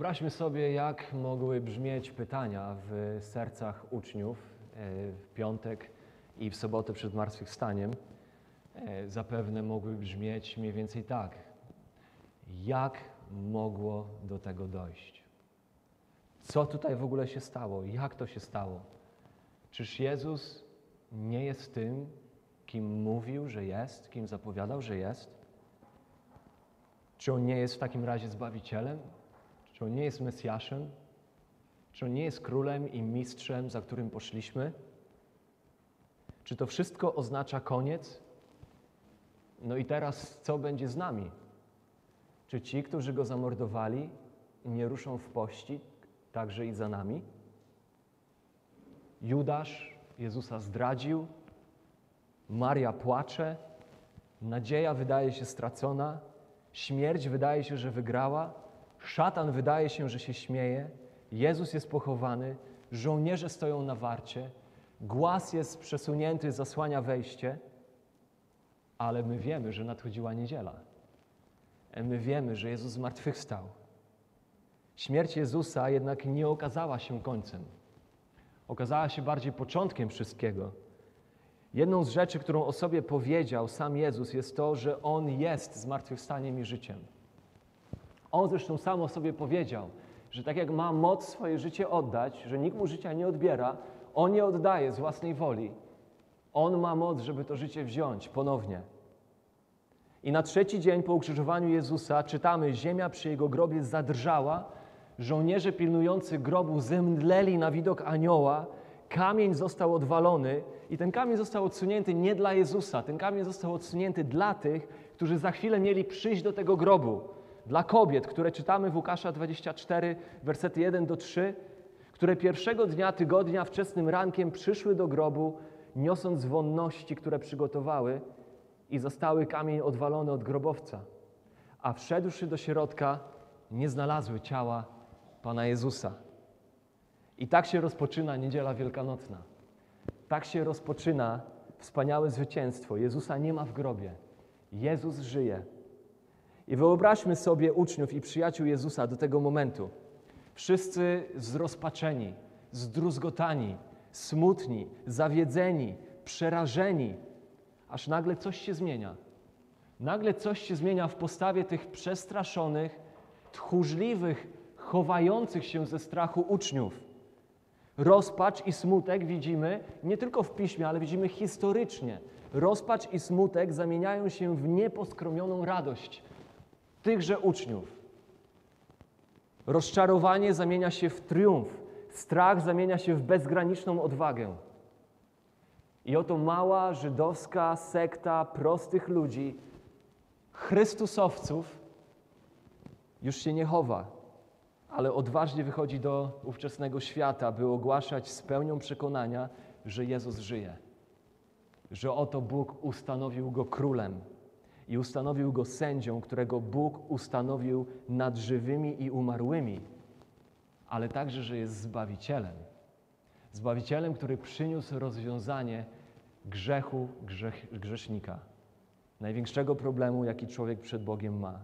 Wyobraźmy sobie, jak mogły brzmieć pytania w sercach uczniów e, w piątek i w sobotę przed zmartwychwstaniem. E, Zapewne mogły brzmieć mniej więcej tak. Jak mogło do tego dojść? Co tutaj w ogóle się stało? Jak to się stało? Czyż Jezus nie jest tym, kim mówił, że jest, kim zapowiadał, że jest? Czy on nie jest w takim razie zbawicielem? Czy on nie jest Mesjaszem? Czy on nie jest królem i mistrzem, za którym poszliśmy? Czy to wszystko oznacza koniec? No i teraz co będzie z nami? Czy ci, którzy go zamordowali, nie ruszą w pościg także i za nami? Judasz Jezusa zdradził, Maria płacze, nadzieja wydaje się stracona, śmierć wydaje się, że wygrała, szatan wydaje się, że się śmieje, Jezus jest pochowany, żołnierze stoją na warcie, głaz jest przesunięty, zasłania wejście, ale my wiemy, że nadchodziła niedziela. My wiemy, że Jezus zmartwychwstał. Śmierć Jezusa jednak nie okazała się końcem. Okazała się bardziej początkiem wszystkiego. Jedną z rzeczy, którą o sobie powiedział sam Jezus, jest to, że On jest zmartwychwstaniem i życiem. On zresztą sam o sobie powiedział, że tak jak ma moc swoje życie oddać, że nikt mu życia nie odbiera, On nie oddaje z własnej woli. On ma moc, żeby to życie wziąć ponownie. I na trzeci dzień po ukrzyżowaniu Jezusa czytamy, ziemia przy Jego grobie zadrżała, żołnierze pilnujący grobu zemdleli na widok anioła, kamień został odwalony i ten kamień został odsunięty nie dla Jezusa, ten kamień został odsunięty dla tych, którzy za chwilę mieli przyjść do tego grobu. Dla kobiet, które czytamy w Łukasza 24, wersety 1 do 3, które pierwszego dnia tygodnia wczesnym rankiem przyszły do grobu, niosąc wonności, które przygotowały i zostały kamień odwalony od grobowca. A wszedłszy do środka, nie znalazły ciała Pana Jezusa. I tak się rozpoczyna niedziela wielkanocna. Tak się rozpoczyna wspaniałe zwycięstwo. Jezusa nie ma w grobie. Jezus żyje. I wyobraźmy sobie uczniów i przyjaciół Jezusa do tego momentu. Wszyscy zrozpaczeni, zdruzgotani, smutni, zawiedzeni, przerażeni, aż nagle coś się zmienia. Nagle coś się zmienia w postawie tych przestraszonych, tchórzliwych, chowających się ze strachu uczniów. Rozpacz i smutek widzimy nie tylko w piśmie, ale widzimy historycznie. Rozpacz i smutek zamieniają się w nieposkromioną radość tychże uczniów. Rozczarowanie zamienia się w triumf, strach zamienia się w bezgraniczną odwagę. I oto mała żydowska sekta prostych ludzi, Chrystusowców, już się nie chowa, ale odważnie wychodzi do ówczesnego świata, by ogłaszać z pełnią przekonania, że Jezus żyje, że oto Bóg ustanowił go królem i ustanowił go sędzią, którego Bóg ustanowił nad żywymi i umarłymi, ale także, że jest zbawicielem. Zbawicielem, który przyniósł rozwiązanie grzechu grzech, grzesznika, największego problemu, jaki człowiek przed Bogiem ma.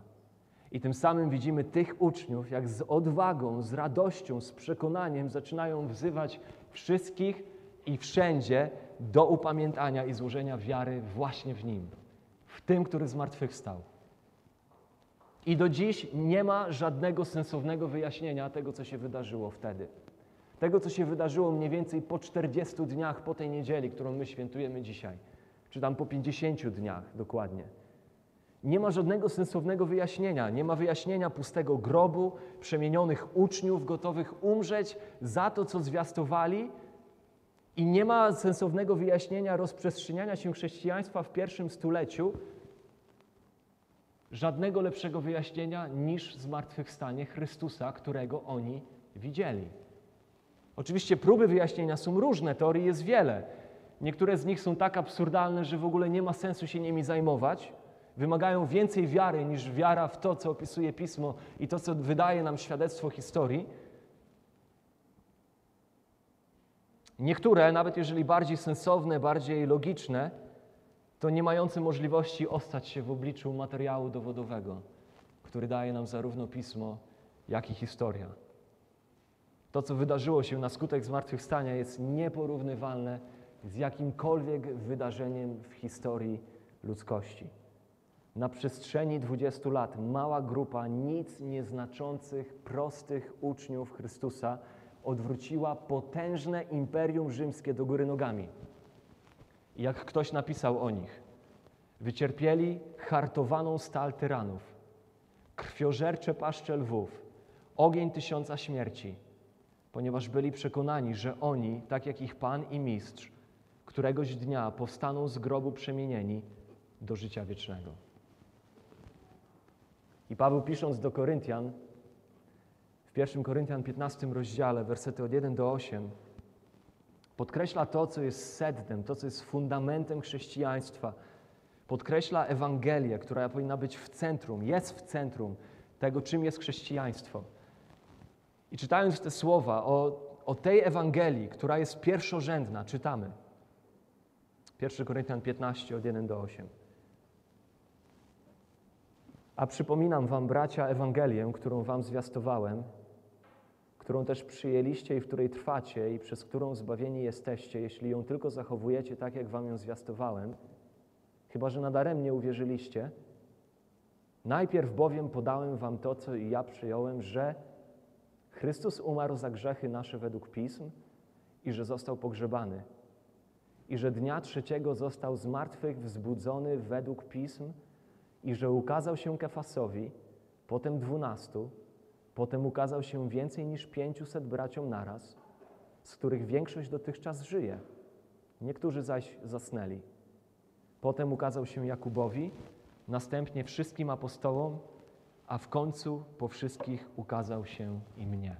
I tym samym widzimy tych uczniów, jak z odwagą, z radością, z przekonaniem zaczynają wzywać wszystkich i wszędzie do upamiętania i złożenia wiary właśnie w Nim, w tym, który zmartwychwstał. I do dziś nie ma żadnego sensownego wyjaśnienia tego, co się wydarzyło wtedy. Tego, co się wydarzyło mniej więcej po 40 dniach po tej niedzieli, którą my świętujemy dzisiaj, czy tam po 50 dniach dokładnie. Nie ma żadnego sensownego wyjaśnienia. Nie ma wyjaśnienia pustego grobu, przemienionych uczniów gotowych umrzeć za to, co zwiastowali. I nie ma sensownego wyjaśnienia rozprzestrzeniania się chrześcijaństwa w pierwszym stuleciu. Żadnego lepszego wyjaśnienia niż zmartwychwstanie Chrystusa, którego oni widzieli. Oczywiście próby wyjaśnienia są różne, teorii jest wiele. Niektóre z nich są tak absurdalne, że w ogóle nie ma sensu się nimi zajmować wymagają więcej wiary niż wiara w to, co opisuje Pismo i to, co wydaje nam świadectwo historii. Niektóre, nawet jeżeli bardziej sensowne, bardziej logiczne, to nie mające możliwości ostać się w obliczu materiału dowodowego, który daje nam zarówno Pismo, jak i historia. To, co wydarzyło się na skutek zmartwychwstania, jest nieporównywalne z jakimkolwiek wydarzeniem w historii ludzkości. Na przestrzeni 20 lat mała grupa nic nieznaczących, prostych uczniów Chrystusa odwróciła potężne imperium rzymskie do góry nogami. I jak ktoś napisał o nich, wycierpieli hartowaną stal tyranów, krwiożercze paszcze lwów, ogień tysiąca śmierci, ponieważ byli przekonani, że oni, tak jak ich Pan i Mistrz, któregoś dnia powstaną z grobu przemienieni do życia wiecznego. I Paweł pisząc do Koryntian, w 1 Koryntian 15 rozdziale, wersety od 1 do 8, podkreśla to, co jest sednem, to, co jest fundamentem chrześcijaństwa. Podkreśla Ewangelię, która powinna być w centrum, jest w centrum tego, czym jest chrześcijaństwo. I czytając te słowa o, o tej Ewangelii, która jest pierwszorzędna, czytamy. 1 Koryntian 15, od 1 do 8. A przypominam wam, bracia, Ewangelię, którą wam zwiastowałem, którą też przyjęliście i w której trwacie i przez którą zbawieni jesteście, jeśli ją tylko zachowujecie tak, jak wam ją zwiastowałem, chyba że nadaremnie uwierzyliście. Najpierw bowiem podałem wam to, co i ja przyjąłem, że Chrystus umarł za grzechy nasze według Pism i że został pogrzebany. I że dnia trzeciego został z martwych wzbudzony według Pism i że ukazał się Kefasowi, potem dwunastu, potem ukazał się więcej niż pięciuset braciom naraz, z których większość dotychczas żyje. Niektórzy zaś zasnęli. Potem ukazał się Jakubowi, następnie wszystkim apostołom, a w końcu po wszystkich ukazał się i mnie.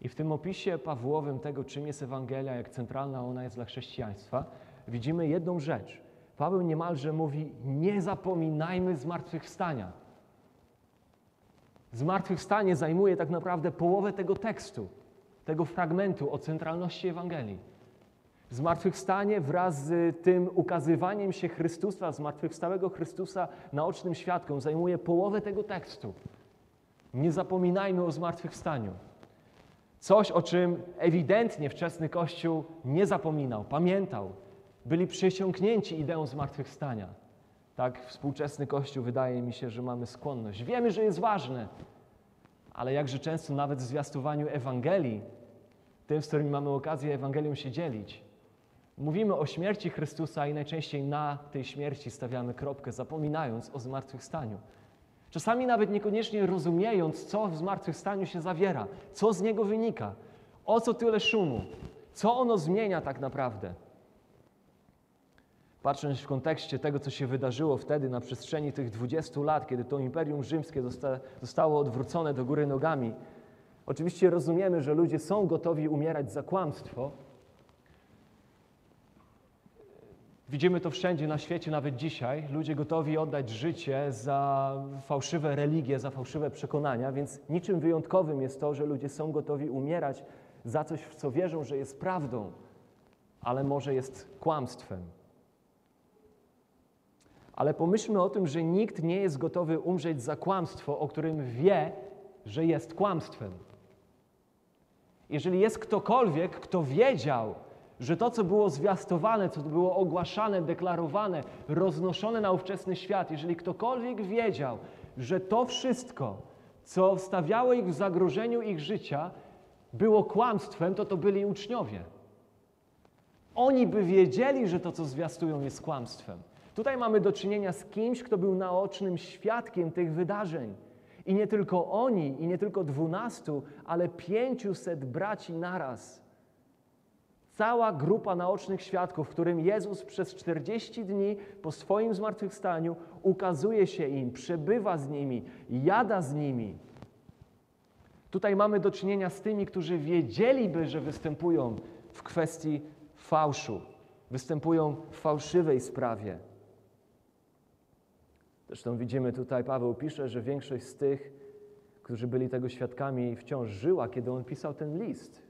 I w tym opisie Pawłowym tego, czym jest Ewangelia, jak centralna ona jest dla chrześcijaństwa, widzimy jedną rzecz. Paweł niemalże mówi: Nie zapominajmy zmartwychwstania. Zmartwychwstanie zajmuje tak naprawdę połowę tego tekstu, tego fragmentu o centralności Ewangelii. Zmartwychwstanie wraz z tym ukazywaniem się Chrystusa, zmartwychwstałego Chrystusa naocznym świadkom zajmuje połowę tego tekstu. Nie zapominajmy o zmartwychwstaniu. Coś, o czym ewidentnie wczesny Kościół nie zapominał, pamiętał. Byli przysiągnięci ideą zmartwychwstania. Tak, współczesny Kościół wydaje mi się, że mamy skłonność. Wiemy, że jest ważne, ale jakże często nawet w zwiastowaniu Ewangelii, tym, z którymi mamy okazję Ewangelią się dzielić, Mówimy o śmierci Chrystusa i najczęściej na tej śmierci stawiamy kropkę, zapominając o zmartwychwstaniu. Czasami nawet niekoniecznie rozumiejąc, co w zmartwychwstaniu się zawiera, co z niego wynika, o co tyle szumu, co ono zmienia tak naprawdę. Patrząc w kontekście tego, co się wydarzyło wtedy na przestrzeni tych 20 lat, kiedy to Imperium Rzymskie zosta zostało odwrócone do góry nogami, oczywiście rozumiemy, że ludzie są gotowi umierać za kłamstwo, Widzimy to wszędzie na świecie, nawet dzisiaj. Ludzie gotowi oddać życie za fałszywe religie, za fałszywe przekonania, więc niczym wyjątkowym jest to, że ludzie są gotowi umierać za coś, w co wierzą, że jest prawdą, ale może jest kłamstwem. Ale pomyślmy o tym, że nikt nie jest gotowy umrzeć za kłamstwo, o którym wie, że jest kłamstwem. Jeżeli jest ktokolwiek, kto wiedział, że to, co było zwiastowane, co było ogłaszane, deklarowane, roznoszone na ówczesny świat, jeżeli ktokolwiek wiedział, że to wszystko, co stawiało ich w zagrożeniu ich życia, było kłamstwem, to to byli uczniowie. Oni by wiedzieli, że to, co zwiastują, jest kłamstwem. Tutaj mamy do czynienia z kimś, kto był naocznym świadkiem tych wydarzeń. I nie tylko oni, i nie tylko dwunastu, ale pięciuset braci naraz Cała grupa naocznych świadków, w którym Jezus przez 40 dni po swoim zmartwychwstaniu ukazuje się im, przebywa z nimi, jada z nimi. Tutaj mamy do czynienia z tymi, którzy wiedzieliby, że występują w kwestii fałszu, występują w fałszywej sprawie. Zresztą widzimy tutaj, Paweł pisze, że większość z tych, którzy byli tego świadkami, wciąż żyła, kiedy on pisał ten list.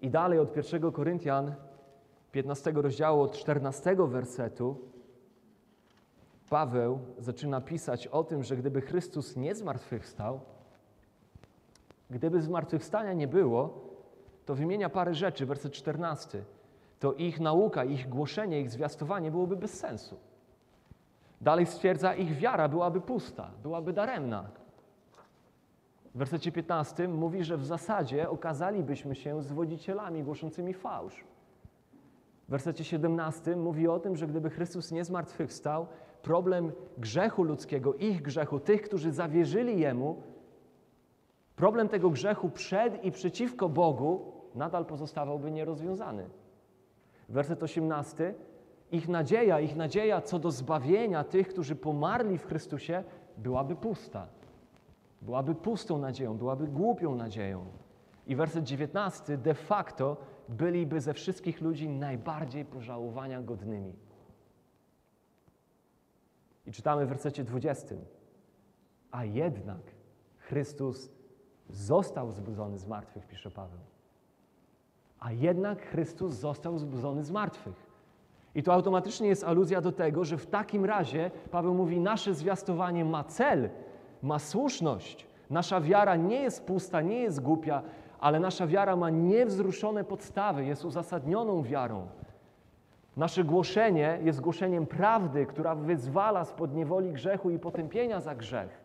I dalej od 1 Koryntian 15 rozdziału, od 14 wersetu, Paweł zaczyna pisać o tym, że gdyby Chrystus nie zmartwychwstał, gdyby zmartwychwstania nie było, to wymienia parę rzeczy, werset 14. To ich nauka, ich głoszenie, ich zwiastowanie byłoby bez sensu. Dalej stwierdza, ich wiara byłaby pusta, byłaby daremna. W wersecie 15 mówi, że w zasadzie okazalibyśmy się zwodzicielami głoszącymi fałsz. W wersecie 17 mówi o tym, że gdyby Chrystus nie zmartwychwstał, problem grzechu ludzkiego, ich grzechu, tych, którzy zawierzyli Jemu, problem tego grzechu przed i przeciwko Bogu nadal pozostawałby nierozwiązany. Werset 18. Ich nadzieja, ich nadzieja co do zbawienia tych, którzy pomarli w Chrystusie, byłaby pusta. Byłaby pustą nadzieją, byłaby głupią nadzieją. I werset 19. De facto byliby ze wszystkich ludzi najbardziej pożałowania godnymi. I czytamy w wersecie 20. A jednak Chrystus został wzbudzony z martwych, pisze Paweł. A jednak Chrystus został wzbudzony z martwych. I to automatycznie jest aluzja do tego, że w takim razie Paweł mówi: Nasze zwiastowanie ma cel, ma słuszność. Nasza wiara nie jest pusta, nie jest głupia, ale nasza wiara ma niewzruszone podstawy, jest uzasadnioną wiarą. Nasze głoszenie jest głoszeniem prawdy, która wyzwala spod niewoli grzechu i potępienia za grzech.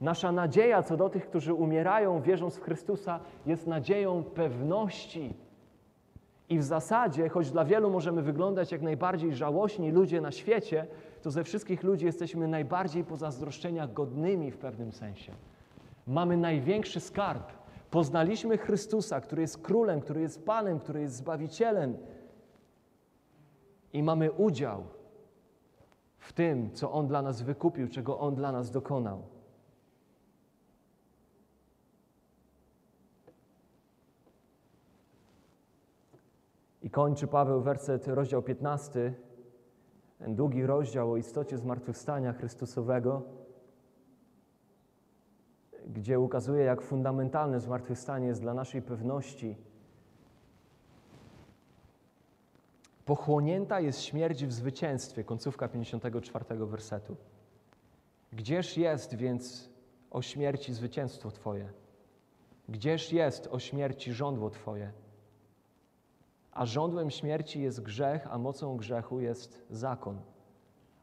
Nasza nadzieja co do tych, którzy umierają wierząc w Chrystusa, jest nadzieją pewności. I w zasadzie, choć dla wielu możemy wyglądać jak najbardziej żałośni ludzie na świecie, to ze wszystkich ludzi jesteśmy najbardziej pozazdroszczenia godnymi w pewnym sensie. Mamy największy skarb. Poznaliśmy Chrystusa, który jest królem, który jest Panem, który jest Zbawicielem. I mamy udział w tym, co On dla nas wykupił, czego On dla nas dokonał. I kończy Paweł werset, rozdział 15, ten długi rozdział o istocie zmartwychwstania Chrystusowego, gdzie ukazuje, jak fundamentalne zmartwychwstanie jest dla naszej pewności. Pochłonięta jest śmierć w zwycięstwie, końcówka 54 wersetu. Gdzież jest więc o śmierci zwycięstwo Twoje? Gdzież jest o śmierci żądło Twoje? A żądłem śmierci jest grzech, a mocą grzechu jest zakon.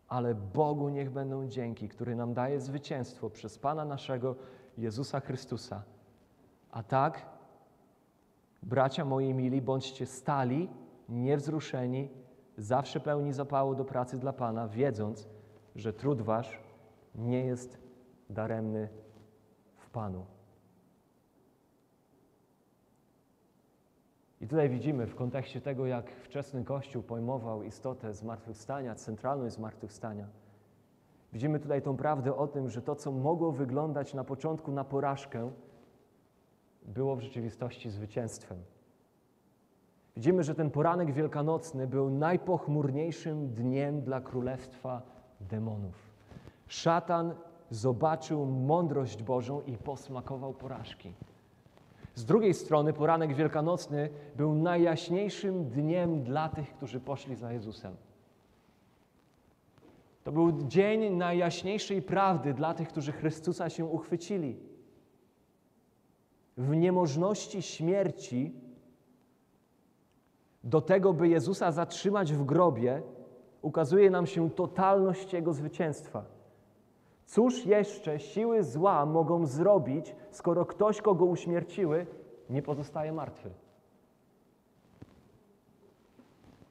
Ale Bogu niech będą dzięki, który nam daje zwycięstwo przez Pana naszego Jezusa Chrystusa. A tak, bracia moi mili, bądźcie stali, niewzruszeni, zawsze pełni zapału do pracy dla Pana, wiedząc, że trud wasz nie jest daremny w Panu. I tutaj widzimy w kontekście tego, jak wczesny Kościół pojmował istotę zmartwychwstania, centralność zmartwychwstania. Widzimy tutaj tą prawdę o tym, że to, co mogło wyglądać na początku na porażkę, było w rzeczywistości zwycięstwem. Widzimy, że ten poranek wielkanocny był najpochmurniejszym dniem dla królestwa demonów. Szatan zobaczył mądrość Bożą i posmakował porażki. Z drugiej strony poranek wielkanocny był najjaśniejszym dniem dla tych, którzy poszli za Jezusem. To był dzień najjaśniejszej prawdy dla tych, którzy Chrystusa się uchwycili. W niemożności śmierci do tego, by Jezusa zatrzymać w grobie, ukazuje nam się totalność Jego zwycięstwa. Cóż jeszcze siły zła mogą zrobić, skoro ktoś, kogo uśmierciły, nie pozostaje martwy?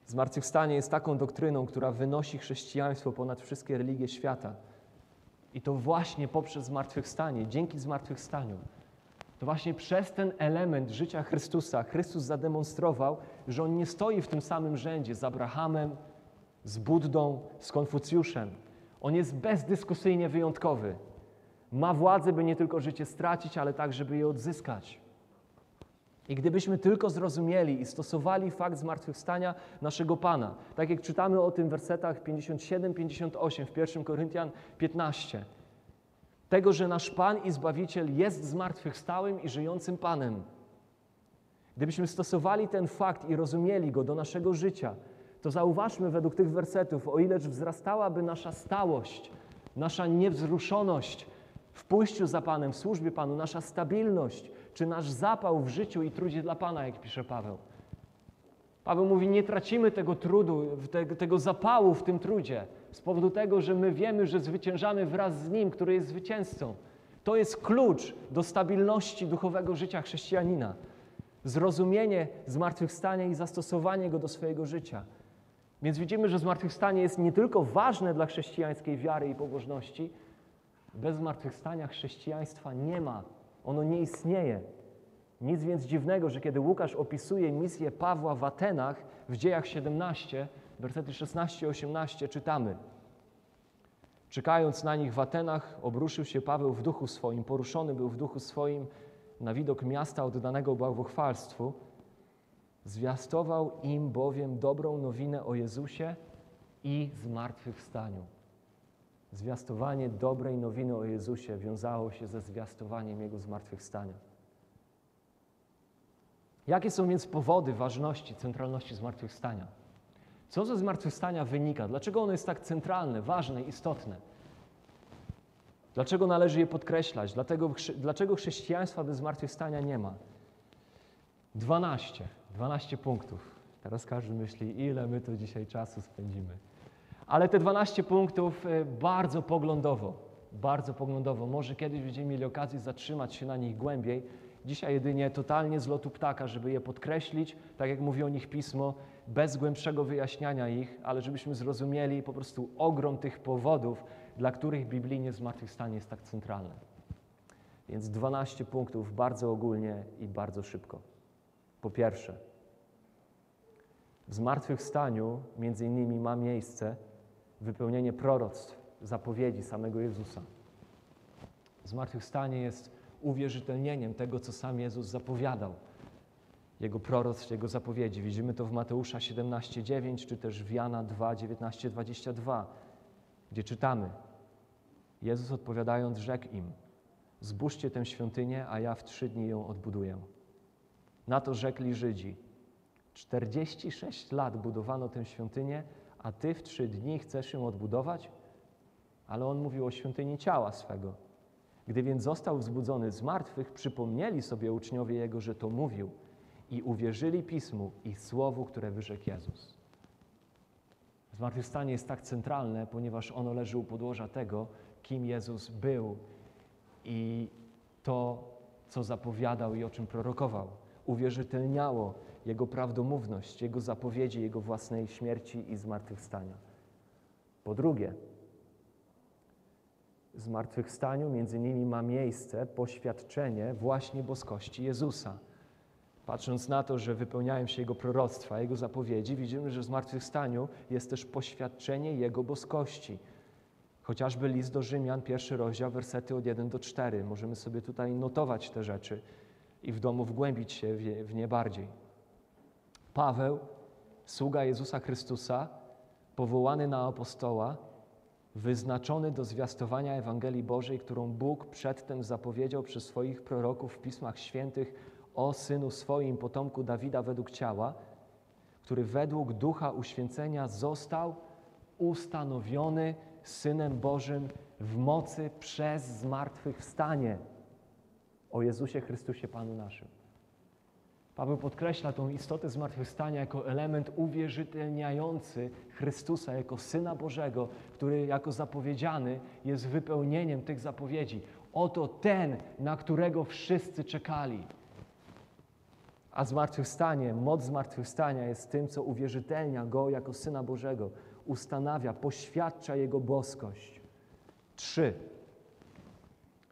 Zmartwychwstanie jest taką doktryną, która wynosi chrześcijaństwo ponad wszystkie religie świata. I to właśnie poprzez zmartwychwstanie, dzięki zmartwychwstaniu, to właśnie przez ten element życia Chrystusa Chrystus zademonstrował, że On nie stoi w tym samym rzędzie z Abrahamem, z Buddą, z Konfucjuszem. On jest bezdyskusyjnie wyjątkowy. Ma władzę, by nie tylko życie stracić, ale tak, żeby je odzyskać. I gdybyśmy tylko zrozumieli i stosowali fakt zmartwychwstania naszego Pana, tak jak czytamy o tym w wersetach 57-58 w 1 Koryntian 15, tego, że nasz Pan i Zbawiciel jest zmartwychwstałym i żyjącym Panem. Gdybyśmy stosowali ten fakt i rozumieli go do naszego życia, to zauważmy według tych wersetów, o ileż wzrastałaby nasza stałość, nasza niewzruszoność w pójściu za Panem, w służbie Panu, nasza stabilność, czy nasz zapał w życiu i trudzie dla Pana, jak pisze Paweł. Paweł mówi, nie tracimy tego trudu, tego, zapału w tym trudzie, z powodu tego, że my wiemy, że zwyciężamy wraz z Nim, który jest zwycięzcą. To jest klucz do stabilności duchowego życia chrześcijanina. Zrozumienie zmartwychwstania i zastosowanie go do swojego życia. Więc widzimy, że zmartwychwstanie jest nie tylko ważne dla chrześcijańskiej wiary i pobożności, bez zmartwychwstania chrześcijaństwa nie ma. Ono nie istnieje. Nic więc dziwnego, że kiedy Łukasz opisuje misję Pawła w Atenach w dziejach 17, wersety 16-18 czytamy. Czekając na nich w Atenach, obruszył się Paweł w duchu swoim, poruszony był w duchu swoim na widok miasta oddanego bałwochwalstwu. Zwiastował im bowiem dobrą nowinę o Jezusie i zmartwychwstaniu. Zwiastowanie dobrej nowiny o Jezusie wiązało się ze zwiastowaniem Jego zmartwychwstania. Jakie są więc powody ważności, centralności zmartwychwstania? Co ze zmartwychwstania wynika? Dlaczego ono jest tak centralne, ważne, istotne? Dlaczego należy je podkreślać? Dlatego, dlaczego chrześcijaństwa bez zmartwychwstania nie ma? 12, 12 punktów. Teraz każdy myśli, ile my tu dzisiaj czasu spędzimy. Ale te 12 punktów y, bardzo poglądowo, bardzo poglądowo. Może kiedyś będziemy mieli okazję zatrzymać się na nich głębiej. Dzisiaj jedynie totalnie z lotu ptaka, żeby je podkreślić, tak jak mówi o nich pismo, bez głębszego wyjaśniania ich, ale żebyśmy zrozumieli po prostu ogrom tych powodów, dla których biblijnie zmartwychwstanie jest tak centralne. Więc 12 punktów bardzo ogólnie i bardzo szybko. Po pierwsze, w zmartwychwstaniu między innymi ma miejsce wypełnienie proroctw, zapowiedzi samego Jezusa. Zmartwychwstanie jest uwierzytelnieniem tego, co sam Jezus zapowiadał. Jego proroctw, Jego zapowiedzi. Widzimy to w Mateusza 17,9 czy też w Jana 2, 19, 22, gdzie czytamy Jezus odpowiadając rzekł im Zbóżcie tę świątynię, a ja w trzy dni ją odbuduję. Na to rzekli Żydzi 46 lat budowano tę świątynię, a Ty w trzy dni chcesz ją odbudować? Ale on mówił o świątyni ciała swego. Gdy więc został wzbudzony z martwych, przypomnieli sobie uczniowie Jego, że to mówił i uwierzyli Pismu i Słowu, które wyrzekł Jezus. Zmartwychwstanie jest tak centralne, ponieważ ono leży u podłoża tego, kim Jezus był i to, co zapowiadał i o czym prorokował. Uwierzytelniało Jego prawdomówność, Jego zapowiedzi, Jego własnej śmierci i zmartwychwstania. Po drugie, zmartwychwstaniu między innymi ma miejsce poświadczenie właśnie boskości Jezusa. Patrząc na to, że wypełniają się Jego proroctwa, Jego zapowiedzi, widzimy, że w zmartwychwstaniu jest też poświadczenie Jego boskości. Chociażby list do Rzymian, pierwszy rozdział, wersety od 1 do 4. Możemy sobie tutaj notować te rzeczy i w domu wgłębić się w nie bardziej. Paweł, sługa Jezusa Chrystusa, powołany na apostoła, wyznaczony do zwiastowania Ewangelii Bożej, którą Bóg przedtem zapowiedział przez swoich proroków w Pismach Świętych o synu swoim, potomku Dawida według ciała, który według ducha uświęcenia został ustanowiony Synem Bożym w mocy przez zmartwychwstanie o Jezusie Chrystusie Panu naszym. Paweł podkreśla tą istotę zmartwychwstania jako element uwierzytelniający Chrystusa jako Syna Bożego, który jako zapowiedziany jest wypełnieniem tych zapowiedzi. Oto ten, na którego wszyscy czekali. A zmartwychwstanie, moc zmartwychwstania jest tym, co uwierzytelnia Go jako Syna Bożego, ustanawia, poświadcza Jego boskość. Trzy.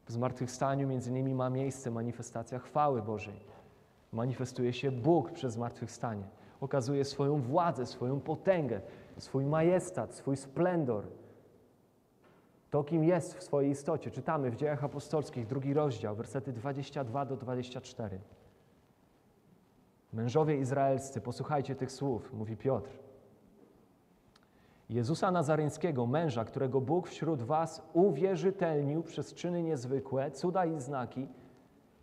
W zmartwychwstaniu między innymi ma miejsce manifestacja chwały Bożej. Manifestuje się Bóg przez zmartwychwstanie. Okazuje swoją władzę, swoją potęgę, swój majestat, swój splendor. To, kim jest w swojej istocie. Czytamy w Dziejach Apostolskich, drugi rozdział, wersety 22 do 24. Mężowie izraelscy, posłuchajcie tych słów, mówi Piotr. Jezusa Nazareńskiego, męża, którego Bóg wśród was uwierzytelnił przez czyny niezwykłe, cuda i znaki,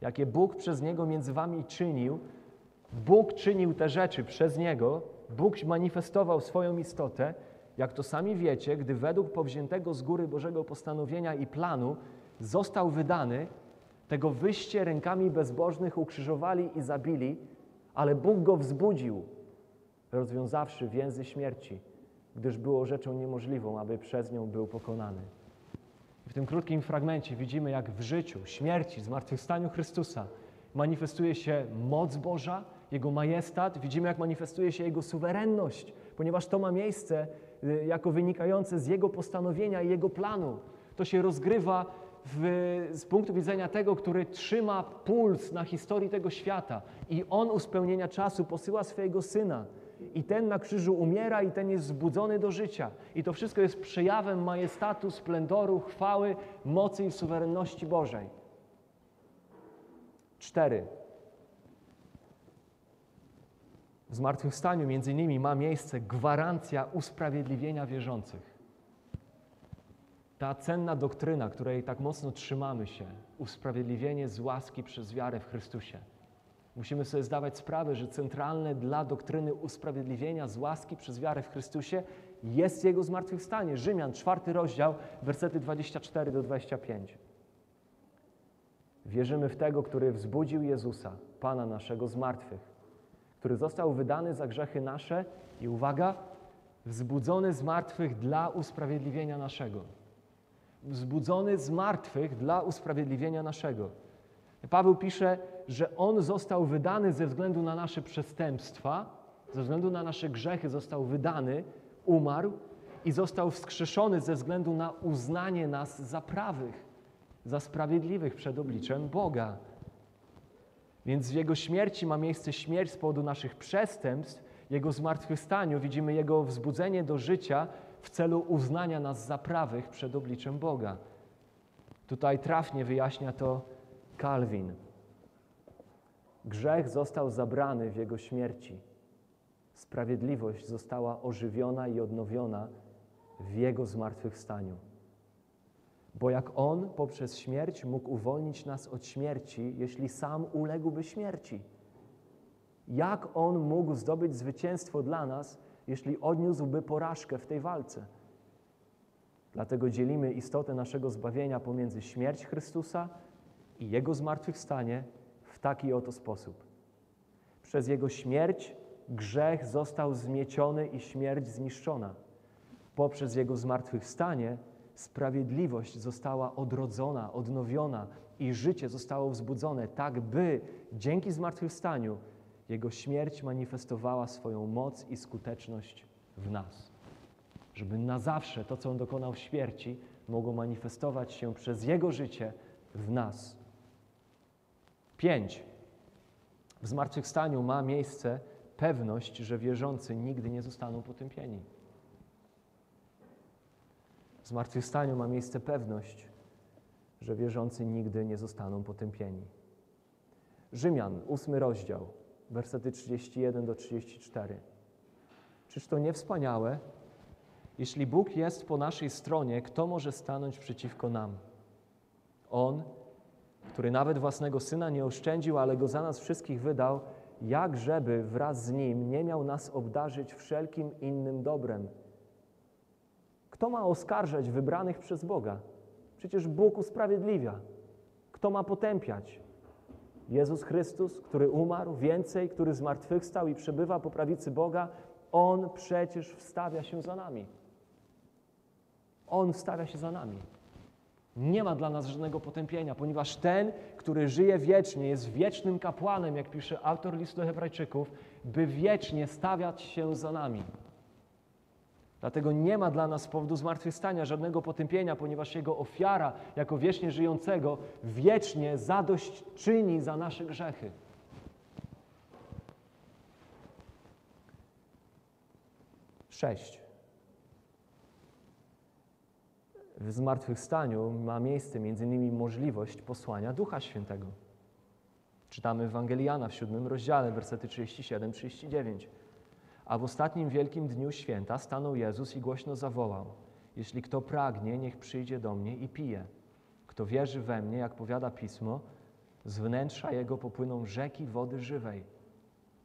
jakie Bóg przez Niego między wami czynił. Bóg czynił te rzeczy przez Niego Bóg manifestował swoją istotę, jak to sami wiecie, gdy według powziętego z góry Bożego postanowienia i planu został wydany, tego wyście rękami bezbożnych ukrzyżowali i zabili, ale Bóg go wzbudził, rozwiązawszy więzy śmierci, gdyż było rzeczą niemożliwą, aby przez nią był pokonany. W tym krótkim fragmencie widzimy, jak w życiu, śmierci, zmartwychwstaniu Chrystusa manifestuje się moc Boża, Jego majestat, widzimy, jak manifestuje się Jego suwerenność, ponieważ to ma miejsce y, jako wynikające z Jego postanowienia i Jego planu. To się rozgrywa w, z punktu widzenia tego, który trzyma puls na historii tego świata i On u spełnienia czasu posyła swojego Syna. I ten na krzyżu umiera, i ten jest zbudzony do życia. I to wszystko jest przejawem majestatu, splendoru, chwały, mocy i suwerenności Bożej. Cztery. W zmartwychwstaniu między innymi ma miejsce gwarancja usprawiedliwienia wierzących. Ta cenna doktryna, której tak mocno trzymamy się, usprawiedliwienie z łaski przez wiarę w Chrystusie. Musimy sobie zdawać sprawę, że centralne dla doktryny usprawiedliwienia z łaski przez wiarę w Chrystusie jest Jego zmartwychwstanie. Rzymian, czwarty rozdział, wersety 24 do 25. Wierzymy w Tego, który wzbudził Jezusa, Pana naszego z martwych, który został wydany za grzechy nasze i uwaga, wzbudzony z martwych dla usprawiedliwienia naszego. Wzbudzony z martwych dla usprawiedliwienia naszego. Paweł pisze, że On został wydany ze względu na nasze przestępstwa, ze względu na nasze grzechy został wydany, umarł i został wskrzeszony ze względu na uznanie nas za prawych, za sprawiedliwych przed obliczem Boga. Więc w Jego śmierci ma miejsce śmierć z powodu naszych przestępstw, Jego zmartwychwstaniu widzimy Jego wzbudzenie do życia w celu uznania nas za prawych przed obliczem Boga. Tutaj trafnie wyjaśnia to Kalwin. Grzech został zabrany w Jego śmierci. Sprawiedliwość została ożywiona i odnowiona w Jego zmartwychwstaniu. Bo jak On poprzez śmierć mógł uwolnić nas od śmierci, jeśli sam uległby śmierci? Jak On mógł zdobyć zwycięstwo dla nas, jeśli odniósłby porażkę w tej walce? Dlatego dzielimy istotę naszego zbawienia pomiędzy śmierć Chrystusa i Jego zmartwychwstanie w taki oto sposób. Przez Jego śmierć grzech został zmieciony i śmierć zniszczona. Poprzez Jego zmartwychwstanie sprawiedliwość została odrodzona, odnowiona i życie zostało wzbudzone, tak by dzięki zmartwychwstaniu Jego śmierć manifestowała swoją moc i skuteczność w nas. Żeby na zawsze to, co On dokonał w śmierci, mogło manifestować się przez Jego życie w nas. Pięć. W zmartwychwstaniu ma miejsce pewność, że wierzący nigdy nie zostaną potępieni. W zmartwychwstaniu ma miejsce pewność, że wierzący nigdy nie zostaną potępieni. Rzymian, ósmy rozdział, wersety 31 do 34. Czyż to nie wspaniałe? Jeśli Bóg jest po naszej stronie, kto może stanąć przeciwko nam? On, który nawet własnego syna nie oszczędził, ale go za nas wszystkich wydał, jak żeby wraz z nim nie miał nas obdarzyć wszelkim innym dobrem. Kto ma oskarżać wybranych przez Boga? Przecież Bóg usprawiedliwia. Kto ma potępiać? Jezus Chrystus, który umarł, więcej, który zmartwychwstał i przebywa po prawicy Boga, On przecież wstawia się za nami. On wstawia się za nami. Nie ma dla nas żadnego potępienia, ponieważ ten, który żyje wiecznie, jest wiecznym kapłanem, jak pisze autor listu do Hebrajczyków, by wiecznie stawiać się za nami. Dlatego nie ma dla nas z powodu zmartwychwstania żadnego potępienia, ponieważ Jego ofiara jako wiecznie żyjącego wiecznie zadość czyni za nasze grzechy. Sześć. W zmartwychwstaniu ma miejsce innymi możliwość posłania Ducha Świętego. Czytamy Ewangeliana w siódmym rozdziale, wersety 37-39. A w ostatnim wielkim dniu święta stanął Jezus i głośno zawołał: Jeśli kto pragnie, niech przyjdzie do mnie i pije. Kto wierzy we mnie, jak powiada pismo, z wnętrza jego popłyną rzeki wody żywej.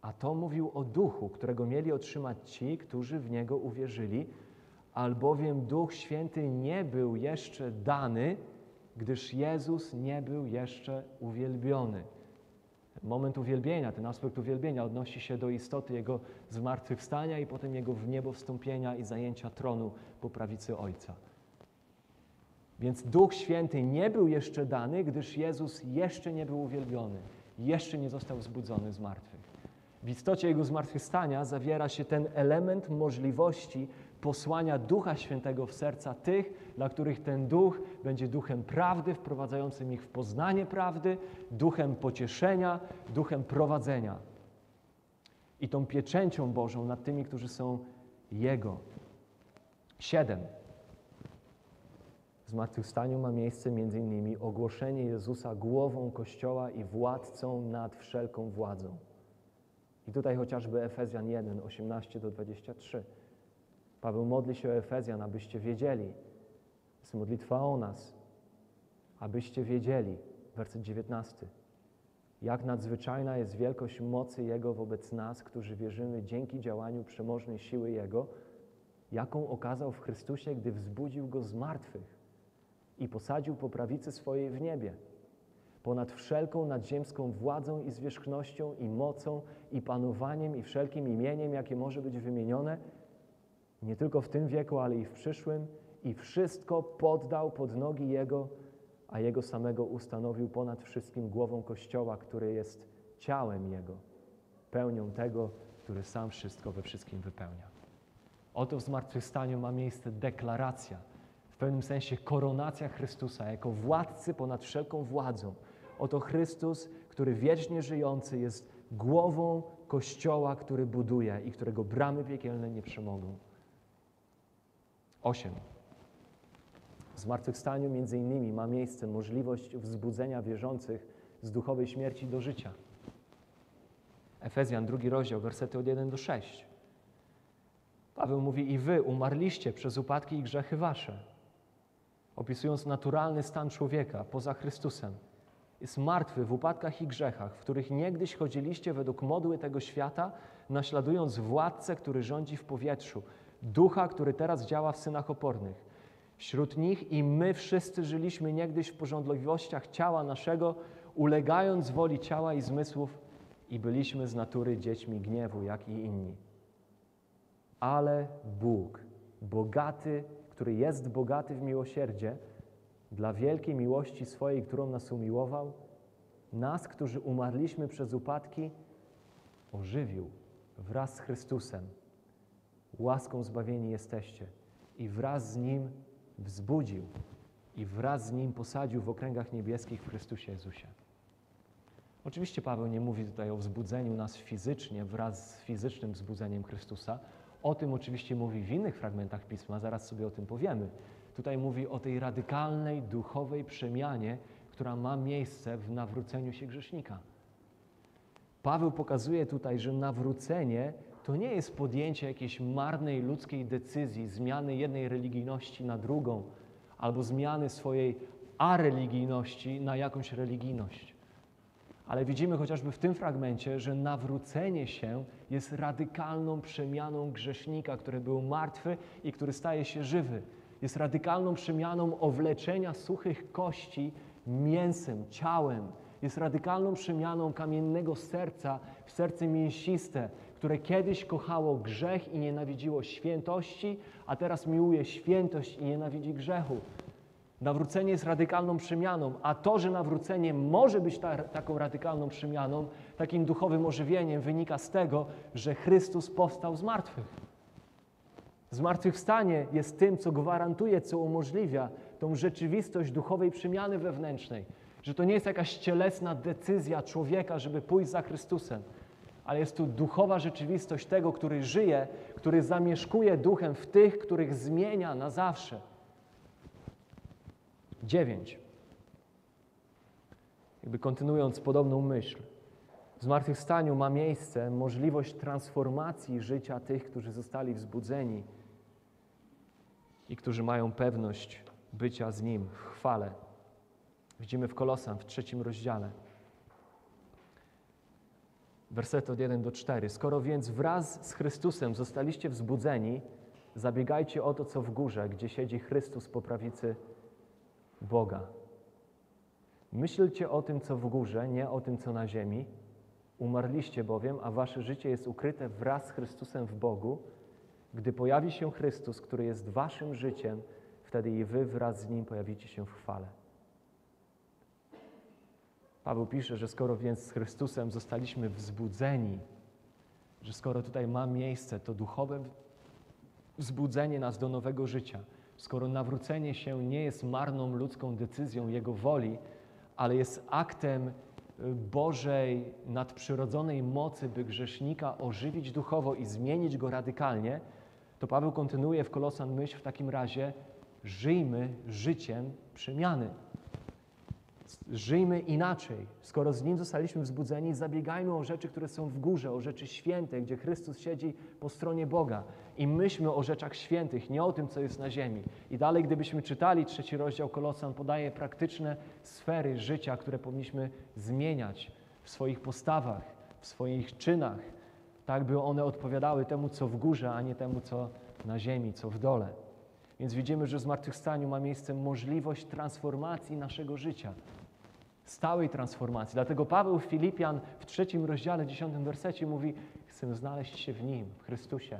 A to mówił o duchu, którego mieli otrzymać ci, którzy w niego uwierzyli, albowiem Duch Święty nie był jeszcze dany, gdyż Jezus nie był jeszcze uwielbiony. Moment uwielbienia, ten aspekt uwielbienia odnosi się do istoty Jego zmartwychwstania i potem Jego w niebo wstąpienia i zajęcia tronu po prawicy Ojca. Więc Duch Święty nie był jeszcze dany, gdyż Jezus jeszcze nie był uwielbiony, jeszcze nie został zbudzony z martwych. W istocie Jego zmartwychwstania zawiera się ten element możliwości posłania Ducha Świętego w serca tych, dla których ten Duch będzie duchem prawdy, wprowadzającym ich w poznanie prawdy, duchem pocieszenia, duchem prowadzenia. I tą pieczęcią Bożą nad tymi, którzy są Jego. Siedem. W zmartwychwstaniu ma miejsce innymi ogłoszenie Jezusa głową Kościoła i władcą nad wszelką władzą. I tutaj chociażby Efezjan 1, 18 do 23. Paweł modli się o Efezjan, abyście wiedzieli. Jest modlitwa o nas, abyście wiedzieli. Werset 19. Jak nadzwyczajna jest wielkość mocy Jego wobec nas, którzy wierzymy dzięki działaniu przemożnej siły Jego, jaką okazał w Chrystusie, gdy wzbudził Go z martwych i posadził po prawicy swojej w niebie, ponad wszelką nadziemską władzą i zwierzchnością i mocą i panowaniem i wszelkim imieniem, jakie może być wymienione, nie tylko w tym wieku, ale i w przyszłym, i wszystko poddał pod nogi Jego, a Jego samego ustanowił ponad wszystkim głową Kościoła, który jest ciałem Jego, pełnią tego, który sam wszystko we wszystkim wypełnia. Oto w zmartwychwstaniu ma miejsce deklaracja, w pewnym sensie koronacja Chrystusa jako władcy ponad wszelką władzą. Oto Chrystus, który wiecznie żyjący jest głową Kościoła, który buduje i którego bramy piekielne nie przemogą. 8. W zmartwychwstaniu między innymi ma miejsce możliwość wzbudzenia wierzących z duchowej śmierci do życia. Efezjan, drugi rozdział, wersety od 1 do 6. Paweł mówi, i wy umarliście przez upadki i grzechy wasze, opisując naturalny stan człowieka poza Chrystusem. Jest martwy w upadkach i grzechach, w których niegdyś chodziliście według modły tego świata, naśladując władcę, który rządzi w powietrzu, ducha, który teraz działa w synach opornych. Wśród nich i my wszyscy żyliśmy niegdyś w porządliwościach ciała naszego, ulegając woli ciała i zmysłów, i byliśmy z natury dziećmi gniewu, jak i inni. Ale Bóg, bogaty, który jest bogaty w miłosierdzie, dla wielkiej miłości swojej, którą nas umiłował, nas, którzy umarliśmy przez upadki, ożywił wraz z Chrystusem. Łaską zbawieni jesteście i wraz z Nim wzbudził i wraz z Nim posadził w okręgach niebieskich w Chrystusie Jezusie. Oczywiście Paweł nie mówi tutaj o wzbudzeniu nas fizycznie wraz z fizycznym wzbudzeniem Chrystusa. O tym oczywiście mówi w innych fragmentach Pisma, zaraz sobie o tym powiemy. Tutaj mówi o tej radykalnej duchowej przemianie, która ma miejsce w nawróceniu się grzesznika. Paweł pokazuje tutaj, że nawrócenie to nie jest podjęcie jakiejś marnej ludzkiej decyzji, zmiany jednej religijności na drugą, albo zmiany swojej areligijności na jakąś religijność. Ale widzimy chociażby w tym fragmencie, że nawrócenie się jest radykalną przemianą grzesznika, który był martwy i który staje się żywy. Jest radykalną przemianą owleczenia suchych kości mięsem, ciałem. Jest radykalną przemianą kamiennego serca w serce mięsiste, które kiedyś kochało grzech i nienawidziło świętości, a teraz miłuje świętość i nienawidzi grzechu. Nawrócenie jest radykalną przemianą, a to, że nawrócenie może być ta, taką radykalną przemianą, takim duchowym ożywieniem, wynika z tego, że Chrystus powstał z martwych. Zmartwychwstanie jest tym, co gwarantuje, co umożliwia tą rzeczywistość duchowej przemiany wewnętrznej. Że to nie jest jakaś cielesna decyzja człowieka, żeby pójść za Chrystusem, ale jest tu duchowa rzeczywistość tego, który żyje, który zamieszkuje duchem w tych, których zmienia na zawsze. Dziewięć. Jakby kontynuując podobną myśl. W zmartwychwstaniu ma miejsce możliwość transformacji życia tych, którzy zostali wzbudzeni i którzy mają pewność bycia z Nim w chwale. Widzimy w Kolosan w trzecim rozdziale. Wersety od 1 do 4. Skoro więc wraz z Chrystusem zostaliście wzbudzeni, zabiegajcie o to, co w górze, gdzie siedzi Chrystus po prawicy Boga. Myślcie o tym, co w górze, nie o tym, co na ziemi. Umarliście bowiem, a wasze życie jest ukryte wraz z Chrystusem w Bogu. Gdy pojawi się Chrystus, który jest waszym życiem, wtedy i wy wraz z Nim pojawicie się w chwale. Paweł pisze, że skoro więc z Chrystusem zostaliśmy wzbudzeni, że skoro tutaj ma miejsce to duchowe wzbudzenie nas do nowego życia, skoro nawrócenie się nie jest marną ludzką decyzją Jego woli, ale jest aktem y, Bożej nadprzyrodzonej mocy, by grzesznika ożywić duchowo i zmienić go radykalnie, to Paweł kontynuuje w Kolosan myśl w takim razie: żyjmy życiem przemiany. Żyjmy inaczej. Skoro z Nim zostaliśmy wzbudzeni, zabiegajmy o rzeczy, które są w górze, o rzeczy święte, gdzie Chrystus siedzi po stronie Boga. I myślmy o rzeczach świętych, nie o tym, co jest na ziemi. I dalej, gdybyśmy czytali trzeci rozdział Kolosan, podaje praktyczne sfery życia, które powinniśmy zmieniać w swoich postawach, w swoich czynach, tak by one odpowiadały temu, co w górze, a nie temu, co na ziemi, co w dole. Więc widzimy, że w zmartwychwstaniu ma miejsce możliwość transformacji naszego życia, stałej transformacji. Dlatego Paweł Filipian w trzecim rozdziale, dziesiątym wersecie mówi: Chcę znaleźć się w Nim, w Chrystusie,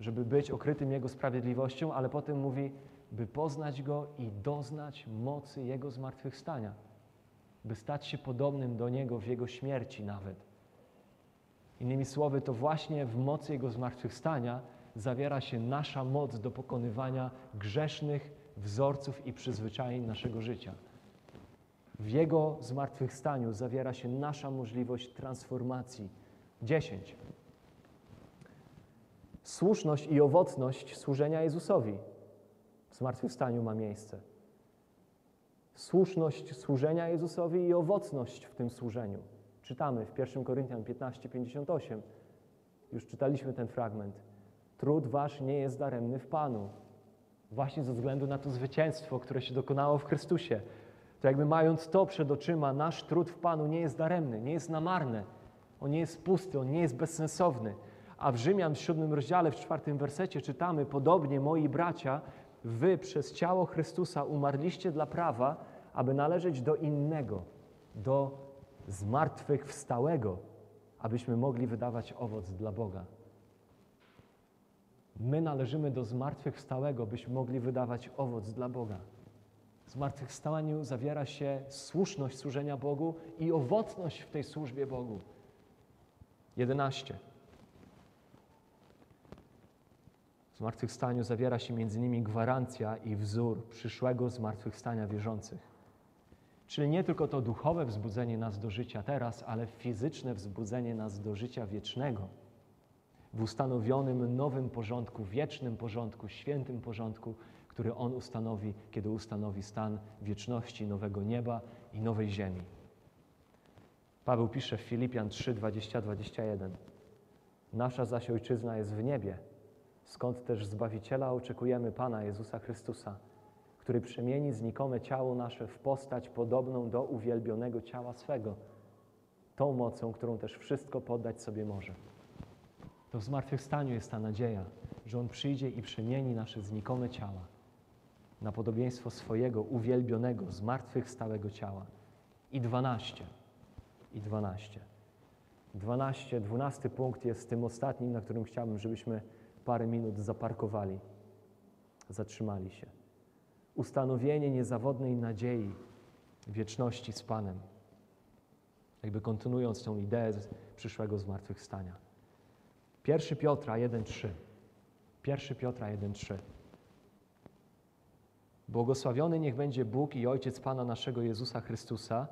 żeby być okrytym Jego sprawiedliwością, ale potem mówi, by poznać Go i doznać mocy Jego zmartwychwstania, by stać się podobnym do Niego w Jego śmierci nawet. Innymi słowy, to właśnie w mocy Jego zmartwychwstania zawiera się nasza moc do pokonywania grzesznych wzorców i przyzwyczajeń naszego życia. W Jego zmartwychwstaniu zawiera się nasza możliwość transformacji. 10. Słuszność i owocność służenia Jezusowi w zmartwychwstaniu ma miejsce. Słuszność służenia Jezusowi i owocność w tym służeniu. Czytamy w 1 Koryntian 15:58. Już czytaliśmy ten fragment. Trud wasz nie jest daremny w Panu. Właśnie ze względu na to zwycięstwo, które się dokonało w Chrystusie. To jakby mając to przed oczyma, nasz trud w Panu nie jest daremny, nie jest namarny. On nie jest pusty, on nie jest bezsensowny. A w Rzymian w siódmym rozdziale, w czwartym wersecie czytamy, podobnie moi bracia, wy przez ciało Chrystusa umarliście dla prawa, aby należeć do innego, do zmartwychwstałego, abyśmy mogli wydawać owoc dla Boga. My należymy do zmartwychwstałego, byśmy mogli wydawać owoc dla Boga. W zmartwychwstaniu zawiera się słuszność służenia Bogu i owocność w tej służbie Bogu. 11. W zmartwychwstaniu zawiera się między nimi gwarancja i wzór przyszłego zmartwychwstania wierzących. Czyli nie tylko to duchowe wzbudzenie nas do życia teraz, ale fizyczne wzbudzenie nas do życia wiecznego w ustanowionym nowym porządku, wiecznym porządku, świętym porządku, który On ustanowi, kiedy ustanowi stan wieczności, nowego nieba i nowej ziemi. Paweł pisze w Filipian 3, 20, 21. Nasza zaś ojczyzna jest w niebie, skąd też Zbawiciela oczekujemy Pana Jezusa Chrystusa, który przemieni znikome ciało nasze w postać podobną do uwielbionego ciała swego, tą mocą, którą też wszystko poddać sobie może. To w zmartwychwstaniu jest ta nadzieja, że On przyjdzie i przemieni nasze znikome ciała na podobieństwo swojego uwielbionego, zmartwychwstałego ciała. I dwanaście. I dwanaście. Dwanaście, dwunasty punkt jest tym ostatnim, na którym chciałbym, żebyśmy parę minut zaparkowali, zatrzymali się. Ustanowienie niezawodnej nadziei wieczności z Panem. Jakby kontynuując tą ideę przyszłego zmartwychwstania. 1 Piotra 1,3. 1 Piotra 1,3. Błogosławiony niech będzie Bóg i Ojciec Pana naszego Jezusa Chrystusa,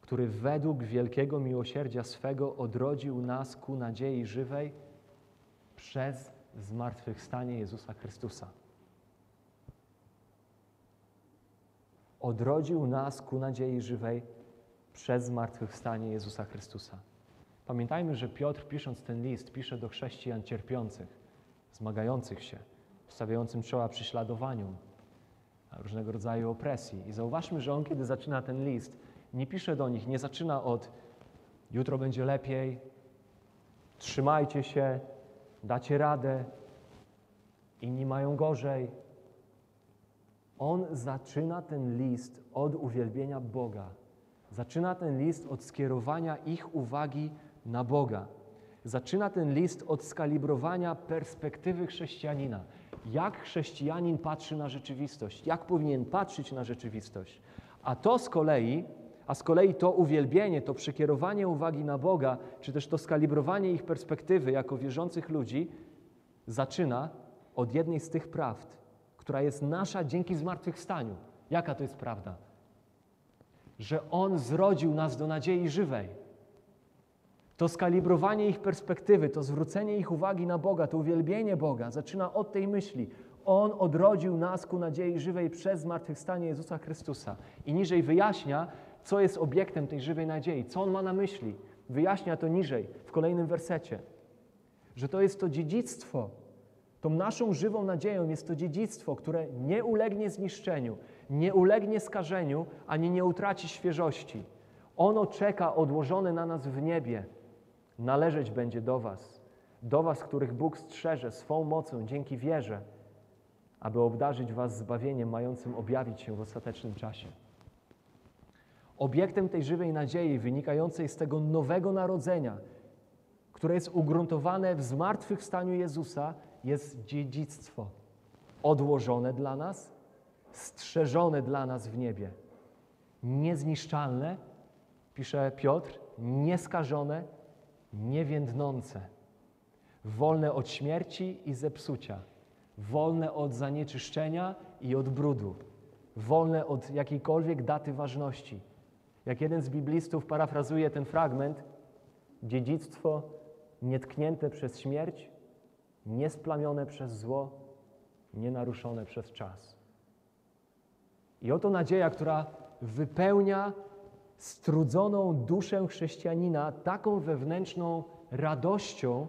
który według wielkiego miłosierdzia swego odrodził nas ku nadziei żywej przez zmartwychwstanie Jezusa Chrystusa. Odrodził nas ku nadziei żywej przez zmartwychwstanie Jezusa Chrystusa. Pamiętajmy, że Piotr pisząc ten list pisze do chrześcijan cierpiących, zmagających się, stawiającym czoła prześladowaniom, różnego rodzaju opresji. I zauważmy, że on, kiedy zaczyna ten list, nie pisze do nich, nie zaczyna od jutro będzie lepiej, trzymajcie się, dacie radę, inni mają gorzej. On zaczyna ten list od uwielbienia Boga. Zaczyna ten list od skierowania ich uwagi na Boga. Zaczyna ten list od skalibrowania perspektywy chrześcijanina. Jak chrześcijanin patrzy na rzeczywistość, jak powinien patrzeć na rzeczywistość. A to z kolei, a z kolei to uwielbienie, to przekierowanie uwagi na Boga, czy też to skalibrowanie ich perspektywy jako wierzących ludzi, zaczyna od jednej z tych prawd, która jest nasza dzięki zmartwychwstaniu. Jaka to jest prawda? Że On zrodził nas do nadziei żywej. To skalibrowanie ich perspektywy, to zwrócenie ich uwagi na Boga, to uwielbienie Boga zaczyna od tej myśli. On odrodził nas ku nadziei żywej przez zmartwychwstanie Jezusa Chrystusa. I niżej wyjaśnia, co jest obiektem tej żywej nadziei, co on ma na myśli. Wyjaśnia to niżej, w kolejnym wersecie, że to jest to dziedzictwo. Tą naszą żywą nadzieją jest to dziedzictwo, które nie ulegnie zniszczeniu, nie ulegnie skażeniu, ani nie utraci świeżości. Ono czeka odłożone na nas w niebie należeć będzie do Was, do Was, których Bóg strzeże swą mocą dzięki wierze, aby obdarzyć Was zbawieniem mającym objawić się w ostatecznym czasie. Obiektem tej żywej nadziei wynikającej z tego nowego narodzenia, które jest ugruntowane w zmartwychwstaniu Jezusa, jest dziedzictwo odłożone dla nas, strzeżone dla nas w niebie. Niezniszczalne, pisze Piotr, nieskażone, niewiędnące, wolne od śmierci i zepsucia, wolne od zanieczyszczenia i od brudu, wolne od jakiejkolwiek daty ważności. Jak jeden z biblistów parafrazuje ten fragment, dziedzictwo nietknięte przez śmierć, niesplamione przez zło, nienaruszone przez czas. I oto nadzieja, która wypełnia strudzoną duszę chrześcijanina taką wewnętrzną radością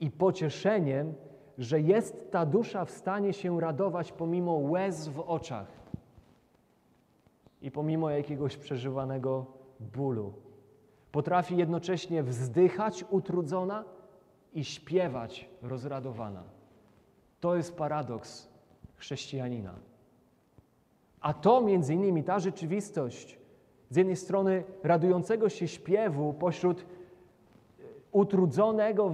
i pocieszeniem, że jest ta dusza w stanie się radować pomimo łez w oczach i pomimo jakiegoś przeżywanego bólu. Potrafi jednocześnie wzdychać utrudzona i śpiewać rozradowana. To jest paradoks chrześcijanina. A to między innymi ta rzeczywistość, z jednej strony radującego się śpiewu pośród e, utrudzonego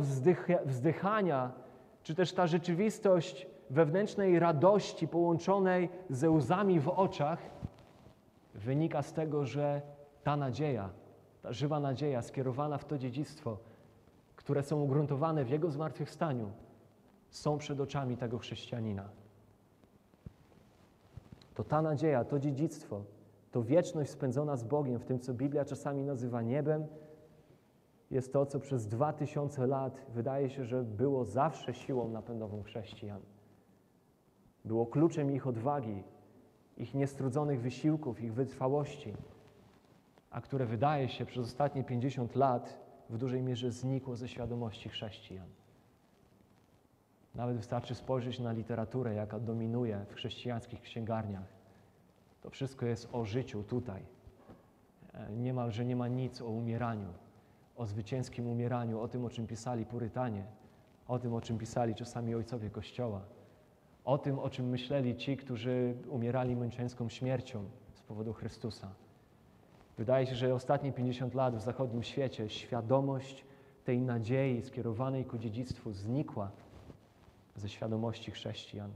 wzdychania, czy też ta rzeczywistość wewnętrznej radości połączonej ze łzami w oczach, wynika z tego, że ta nadzieja, ta żywa nadzieja skierowana w to dziedzictwo, które są ugruntowane w Jego zmartwychwstaniu, są przed oczami tego chrześcijanina. To ta nadzieja, to dziedzictwo, to wieczność spędzona z Bogiem w tym, co Biblia czasami nazywa niebem, jest to, co przez dwa tysiące lat wydaje się, że było zawsze siłą napędową chrześcijan. Było kluczem ich odwagi, ich niestrudzonych wysiłków, ich wytrwałości, a które wydaje się przez ostatnie 50 lat w dużej mierze znikło ze świadomości chrześcijan. Nawet wystarczy spojrzeć na literaturę, jaka dominuje w chrześcijańskich księgarniach. To wszystko jest o życiu tutaj. E, niemalże nie ma nic o umieraniu, o zwycięskim umieraniu, o tym, o czym pisali Purytanie, o tym, o czym pisali czasami ojcowie Kościoła, o tym, o czym myśleli ci, którzy umierali męczeńską śmiercią z powodu Chrystusa. Wydaje się, że ostatnie 50 lat w zachodnim świecie świadomość tej nadziei skierowanej ku dziedzictwu znikła ze świadomości chrześcijan.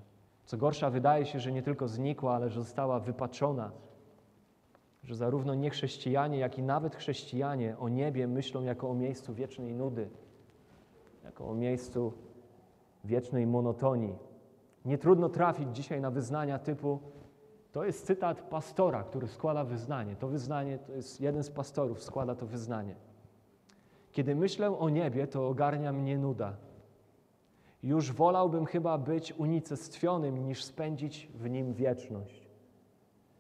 Co gorsza, wydaje się, że nie tylko znikła, ale że została wypaczona. Że zarówno niechrześcijanie, jak i nawet chrześcijanie o niebie myślą jako o miejscu wiecznej nudy, jako o miejscu wiecznej monotonii. Nie trudno trafić dzisiaj na wyznania typu to jest cytat pastora, który składa wyznanie. To wyznanie to jest jeden z pastorów, składa to wyznanie. Kiedy myślę o niebie, to ogarnia mnie nuda. Już wolałbym chyba być unicestwionym, niż spędzić w nim wieczność.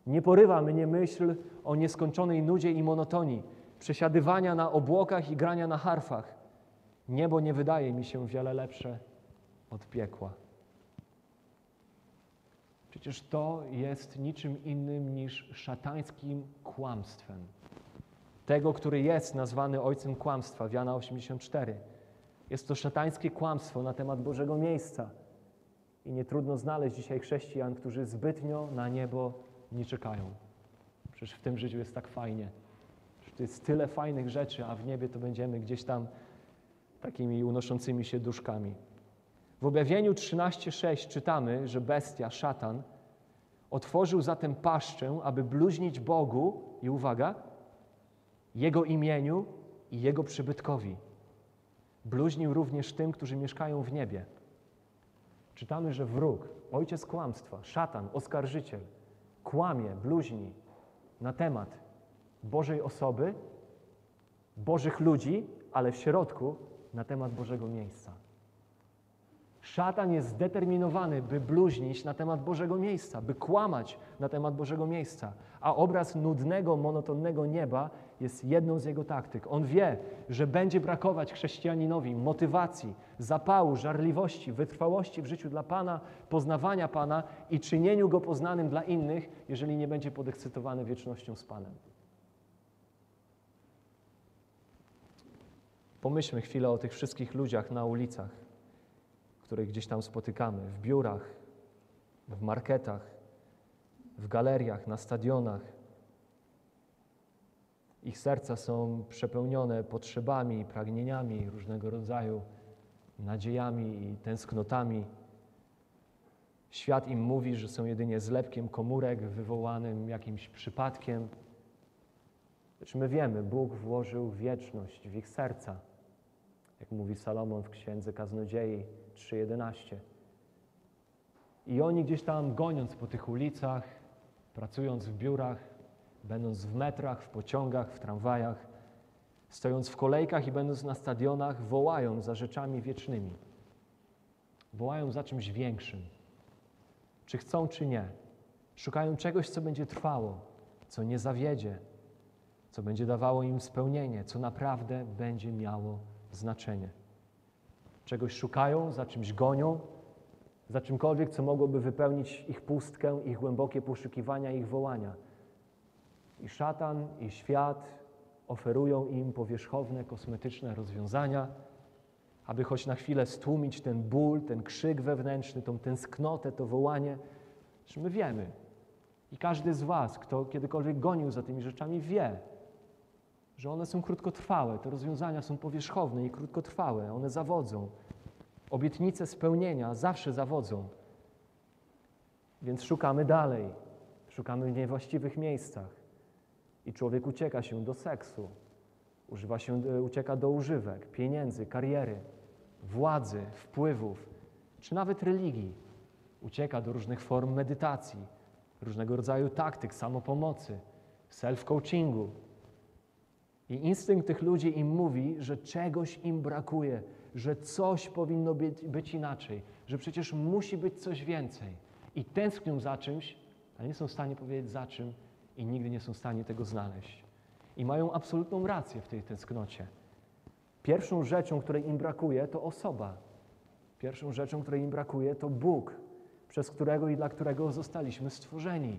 Nie porywa mnie myśl o nieskończonej nudzie i monotonii, przesiadywania na obłokach i grania na harfach. Niebo nie wydaje mi się wiele lepsze od piekła. Przecież to jest niczym innym niż szatańskim kłamstwem. tego, który jest nazwany ojcem kłamstwa w Jana 84. Jest to szatańskie kłamstwo na temat Bożego miejsca. I nie trudno znaleźć dzisiaj chrześcijan, którzy zbytnio na niebo nie czekają. Przecież w tym życiu jest tak fajnie. Przecież jest tyle fajnych rzeczy, a w niebie to będziemy gdzieś tam takimi unoszącymi się duszkami. W objawieniu 13:6 czytamy, że bestia, szatan, otworzył zatem paszczę, aby bluźnić Bogu i uwaga, Jego imieniu i Jego przybytkowi. Bluźnił również tym, którzy mieszkają w niebie. Czytamy, że wróg, ojciec kłamstwa, szatan, oskarżyciel, kłamie, bluźni na temat Bożej osoby, Bożych ludzi, ale w środku na temat Bożego miejsca. Szatan jest zdeterminowany, by bluźnić na temat Bożego miejsca, by kłamać na temat Bożego miejsca. A obraz nudnego, monotonnego nieba jest jedną z jego taktyk. On wie, że będzie brakować chrześcijaninowi motywacji, zapału, żarliwości, wytrwałości w życiu dla Pana, poznawania Pana i czynieniu Go poznanym dla innych, jeżeli nie będzie podekscytowany wiecznością z Panem. Pomyślmy chwilę o tych wszystkich ludziach na ulicach, których gdzieś tam spotykamy, w biurach, w marketach, w galeriach, na stadionach. Ich serca są przepełnione potrzebami, pragnieniami różnego rodzaju, nadziejami i tęsknotami. Świat im mówi, że są jedynie zlepkiem komórek wywołanym jakimś przypadkiem. Lecz my wiemy, Bóg włożył wieczność w ich serca, jak mówi Salomon w Księdze Kaznodziei 3.11. I oni gdzieś tam goniąc po tych ulicach, pracując w biurach, będąc w metrach, w pociągach, w tramwajach, stojąc w kolejkach i będąc na stadionach, wołają za rzeczami wiecznymi. Wołają za czymś większym. Czy chcą, czy nie. Szukają czegoś, co będzie trwało, co nie zawiedzie, co będzie dawało im spełnienie, co naprawdę będzie miało znaczenie. Czegoś szukają, za czymś gonią, za czymkolwiek, co mogłoby wypełnić ich pustkę, ich głębokie poszukiwania, ich wołania. I szatan, i świat oferują im powierzchowne, kosmetyczne rozwiązania, aby choć na chwilę stłumić ten ból, ten krzyk wewnętrzny, tą tęsknotę, to wołanie, że my wiemy. I każdy z Was, kto kiedykolwiek gonił za tymi rzeczami, wie, że one są krótkotrwałe, te rozwiązania są powierzchowne i krótkotrwałe, one zawodzą. Obietnice spełnienia zawsze zawodzą. Więc szukamy dalej, szukamy w niewłaściwych miejscach. I człowiek ucieka się do seksu, używa się, e, ucieka do używek, pieniędzy, kariery, władzy, wpływów, czy nawet religii. Ucieka do różnych form medytacji, różnego rodzaju taktyk samopomocy, self-coachingu, i instynkt tych ludzi im mówi, że czegoś im brakuje, że coś powinno być, być, inaczej, że przecież musi być coś więcej. I tęsknią za czymś, ale nie są w stanie powiedzieć za czym i nigdy nie są w stanie tego znaleźć. I mają absolutną rację w tej tęsknocie. Pierwszą rzeczą, której im brakuje, to osoba. Pierwszą rzeczą, której im brakuje, to Bóg, przez którego i dla którego zostaliśmy stworzeni.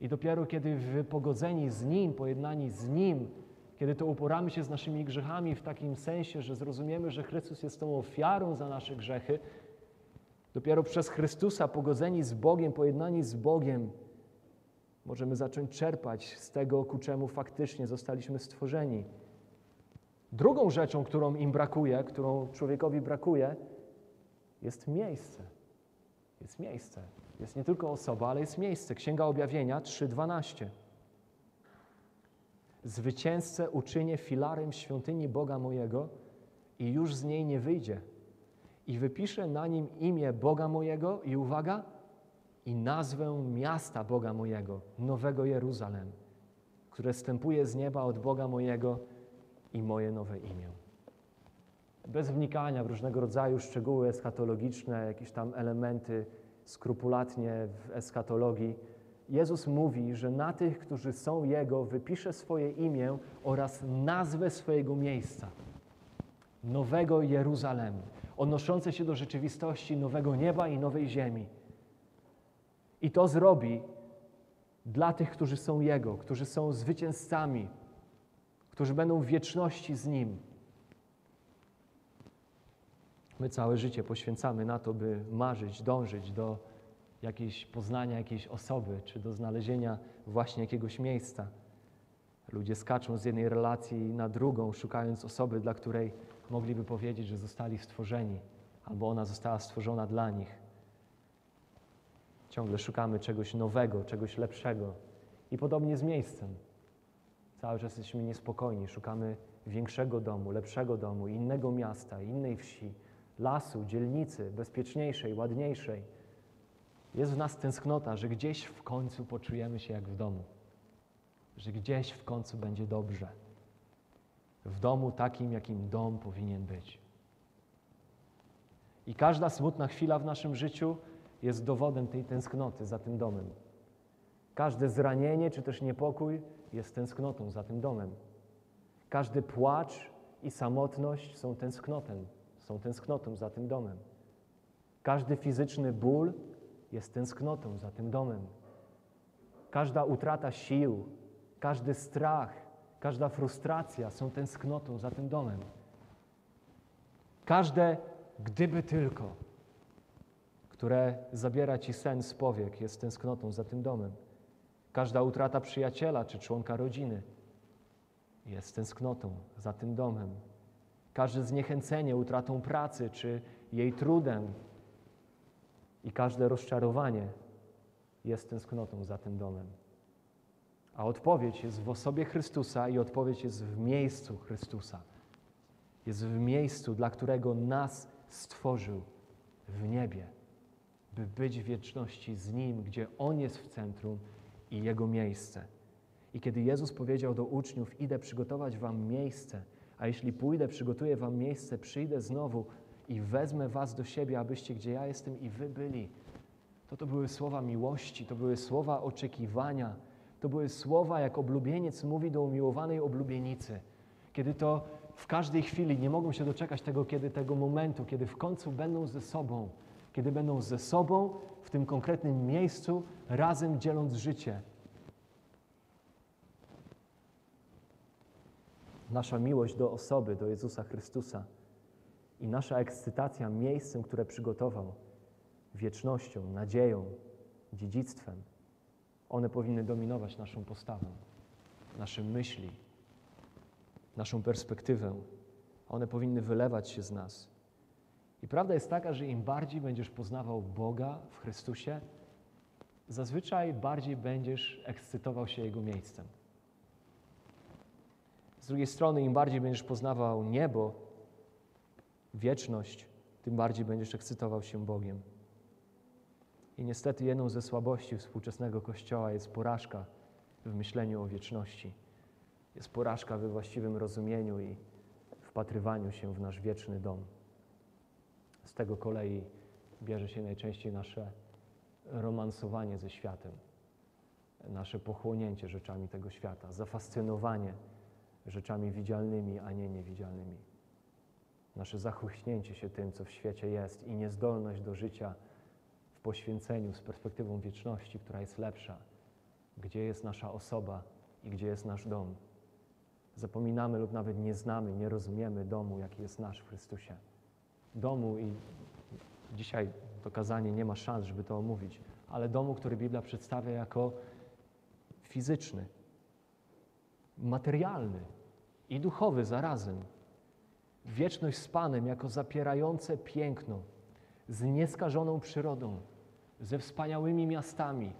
I dopiero kiedy wypogodzeni z Nim, pojednani z Nim, kiedy to uporamy się z naszymi grzechami w takim sensie, że zrozumiemy, że Chrystus jest tą ofiarą za nasze grzechy, dopiero przez Chrystusa pogodzeni z Bogiem, pojednani z Bogiem, możemy zacząć czerpać z tego, ku czemu faktycznie zostaliśmy stworzeni. Drugą rzeczą, którą im brakuje, którą człowiekowi brakuje, jest miejsce. Jest miejsce. Jest nie tylko osoba, ale jest miejsce. Księga Objawienia 3:12. Zwycięzcę uczynię filarem świątyni Boga mojego i już z niej nie wyjdzie. I wypiszę na nim imię Boga mojego i uwaga, i nazwę miasta Boga mojego, Nowego Jeruzalem, które stępuje z nieba od Boga mojego i moje nowe imię. Bez wnikania w różnego rodzaju szczegóły eschatologiczne, jakieś tam elementy skrupulatnie w eschatologii, Jezus mówi, że na tych, którzy są Jego, wypisze swoje imię oraz nazwę swojego miejsca. Nowego Jeruzalemu, odnoszące się do rzeczywistości nowego nieba i nowej ziemi. I to zrobi dla tych, którzy są Jego, którzy są zwycięzcami, którzy będą w wieczności z Nim. My całe życie poświęcamy na to, by marzyć, dążyć do jakiejś poznania jakiejś osoby, czy do znalezienia właśnie jakiegoś miejsca. Ludzie skaczą z jednej relacji na drugą, szukając osoby, dla której mogliby powiedzieć, że zostali stworzeni, albo ona została stworzona dla nich. Ciągle szukamy czegoś nowego, czegoś lepszego. I podobnie z miejscem. Cały czas jesteśmy niespokojni, szukamy większego domu, lepszego domu, innego miasta, innej wsi, lasu, dzielnicy, bezpieczniejszej, ładniejszej. Jest w nas tęsknota, że gdzieś w końcu poczujemy się jak w domu, że gdzieś w końcu będzie dobrze. W domu takim, jakim dom powinien być. I każda smutna chwila w naszym życiu jest dowodem tej tęsknoty za tym domem. Każde zranienie czy też niepokój jest tęsknotą za tym domem. Każdy płacz i samotność są tęsknotem, są tęsknotą za tym domem. Każdy fizyczny ból jest tęsknotą za tym domem. Każda utrata sił, każdy strach, każda frustracja są tęsknotą za tym domem. Każde gdyby tylko, które zabiera ci sen z powiek, jest tęsknotą za tym domem. Każda utrata przyjaciela czy członka rodziny jest tęsknotą za tym domem. Każde zniechęcenie utratą pracy czy jej trudem i każde rozczarowanie jest tęsknotą za tym domem. A odpowiedź jest w osobie Chrystusa i odpowiedź jest w miejscu Chrystusa. Jest w miejscu, dla którego nas stworzył w niebie, by być w wieczności z Nim, gdzie On jest w centrum i Jego miejsce. I kiedy Jezus powiedział do uczniów: Idę przygotować Wam miejsce, a jeśli pójdę, przygotuję Wam miejsce, przyjdę znowu i wezmę Was do siebie, abyście gdzie ja jestem i Wy byli, to to były słowa miłości, to były słowa oczekiwania, to były słowa, jak oblubieniec mówi do umiłowanej oblubienicy. Kiedy to w każdej chwili nie mogą się doczekać tego, kiedy tego momentu, kiedy w końcu będą ze sobą, kiedy będą ze sobą w tym konkretnym miejscu, razem dzieląc życie. Nasza miłość do osoby, do Jezusa Chrystusa i nasza ekscytacja miejscem, które przygotował, wiecznością, nadzieją, dziedzictwem, one powinny dominować naszą postawę, nasze myśli, naszą perspektywę. One powinny wylewać się z nas. I prawda jest taka, że im bardziej będziesz poznawał Boga w Chrystusie, zazwyczaj bardziej będziesz ekscytował się Jego miejscem. Z drugiej strony, im bardziej będziesz poznawał niebo, wieczność, tym bardziej będziesz ekscytował się Bogiem. I niestety jedną ze słabości współczesnego Kościoła jest porażka w myśleniu o wieczności. Jest porażka we właściwym rozumieniu i wpatrywaniu się w nasz wieczny dom. Z tego kolei bierze się najczęściej nasze romansowanie ze światem, nasze pochłonięcie rzeczami tego świata, zafascynowanie rzeczami widzialnymi, a nie niewidzialnymi. Nasze zachłyśnięcie się tym, co w świecie jest i niezdolność do życia w poświęceniu z perspektywą wieczności, która jest lepsza, gdzie jest nasza osoba i gdzie jest nasz dom. Zapominamy lub nawet nie znamy, nie rozumiemy domu, jaki jest nasz w Chrystusie. Domu i dzisiaj to kazanie nie ma szans, żeby to omówić, ale domu, który Biblia przedstawia jako fizyczny, materialny i duchowy zarazem. Wieczność z Panem jako zapierające piękno, z nieskażoną przyrodą, ze wspaniałymi miastami,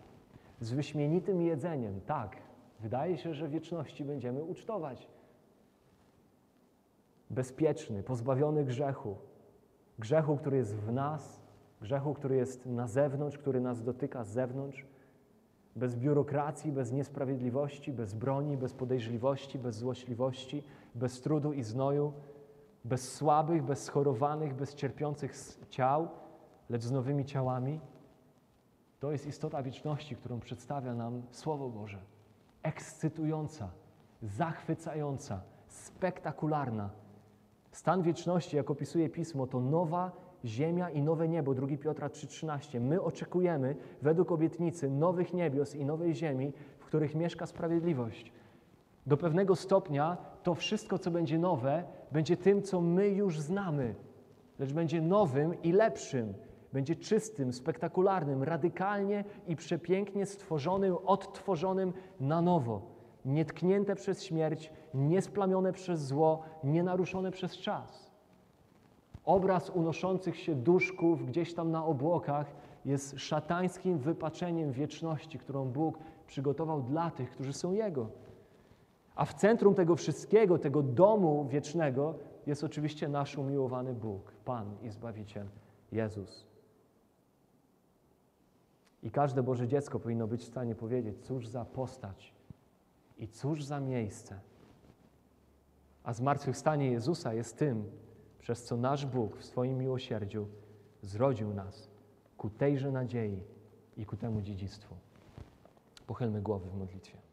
z wyśmienitym jedzeniem. Tak, wydaje się, że wieczności będziemy ucztować. Bezpieczny, pozbawiony grzechu. Grzechu, który jest w nas, grzechu, który jest na zewnątrz, który nas dotyka z zewnątrz. Bez biurokracji, bez niesprawiedliwości, bez broni, bez podejrzliwości, bez złośliwości, bez trudu i znoju, bez słabych, bez schorowanych, bez cierpiących ciał, lecz z nowymi ciałami. To jest istota wieczności, którą przedstawia nam Słowo Boże. Ekscytująca, zachwycająca, spektakularna. Stan wieczności, jak opisuje Pismo, to nowa ziemia i nowe niebo, 2 Piotra 3,13. My oczekujemy, według obietnicy, nowych niebios i nowej ziemi, w których mieszka sprawiedliwość. Do pewnego stopnia to wszystko, co będzie nowe, będzie tym, co my już znamy, lecz będzie nowym i lepszym. Będzie czystym, spektakularnym, radykalnie i przepięknie stworzonym, odtworzonym na nowo. Nietknięte przez śmierć, niesplamione przez zło, nienaruszone przez czas. Obraz unoszących się duszków gdzieś tam na obłokach jest szatańskim wypaczeniem wieczności, którą Bóg przygotował dla tych, którzy są Jego. A w centrum tego wszystkiego, tego domu wiecznego, jest oczywiście nasz umiłowany Bóg, Pan i Zbawiciel Jezus. I każde Boże dziecko powinno być w stanie powiedzieć, cóż za postać i cóż za miejsce. A zmartwychwstanie Jezusa jest tym, przez co nasz Bóg w swoim miłosierdziu zrodził nas ku tejże nadziei i ku temu dziedzictwu. Pochylmy głowy w modlitwie.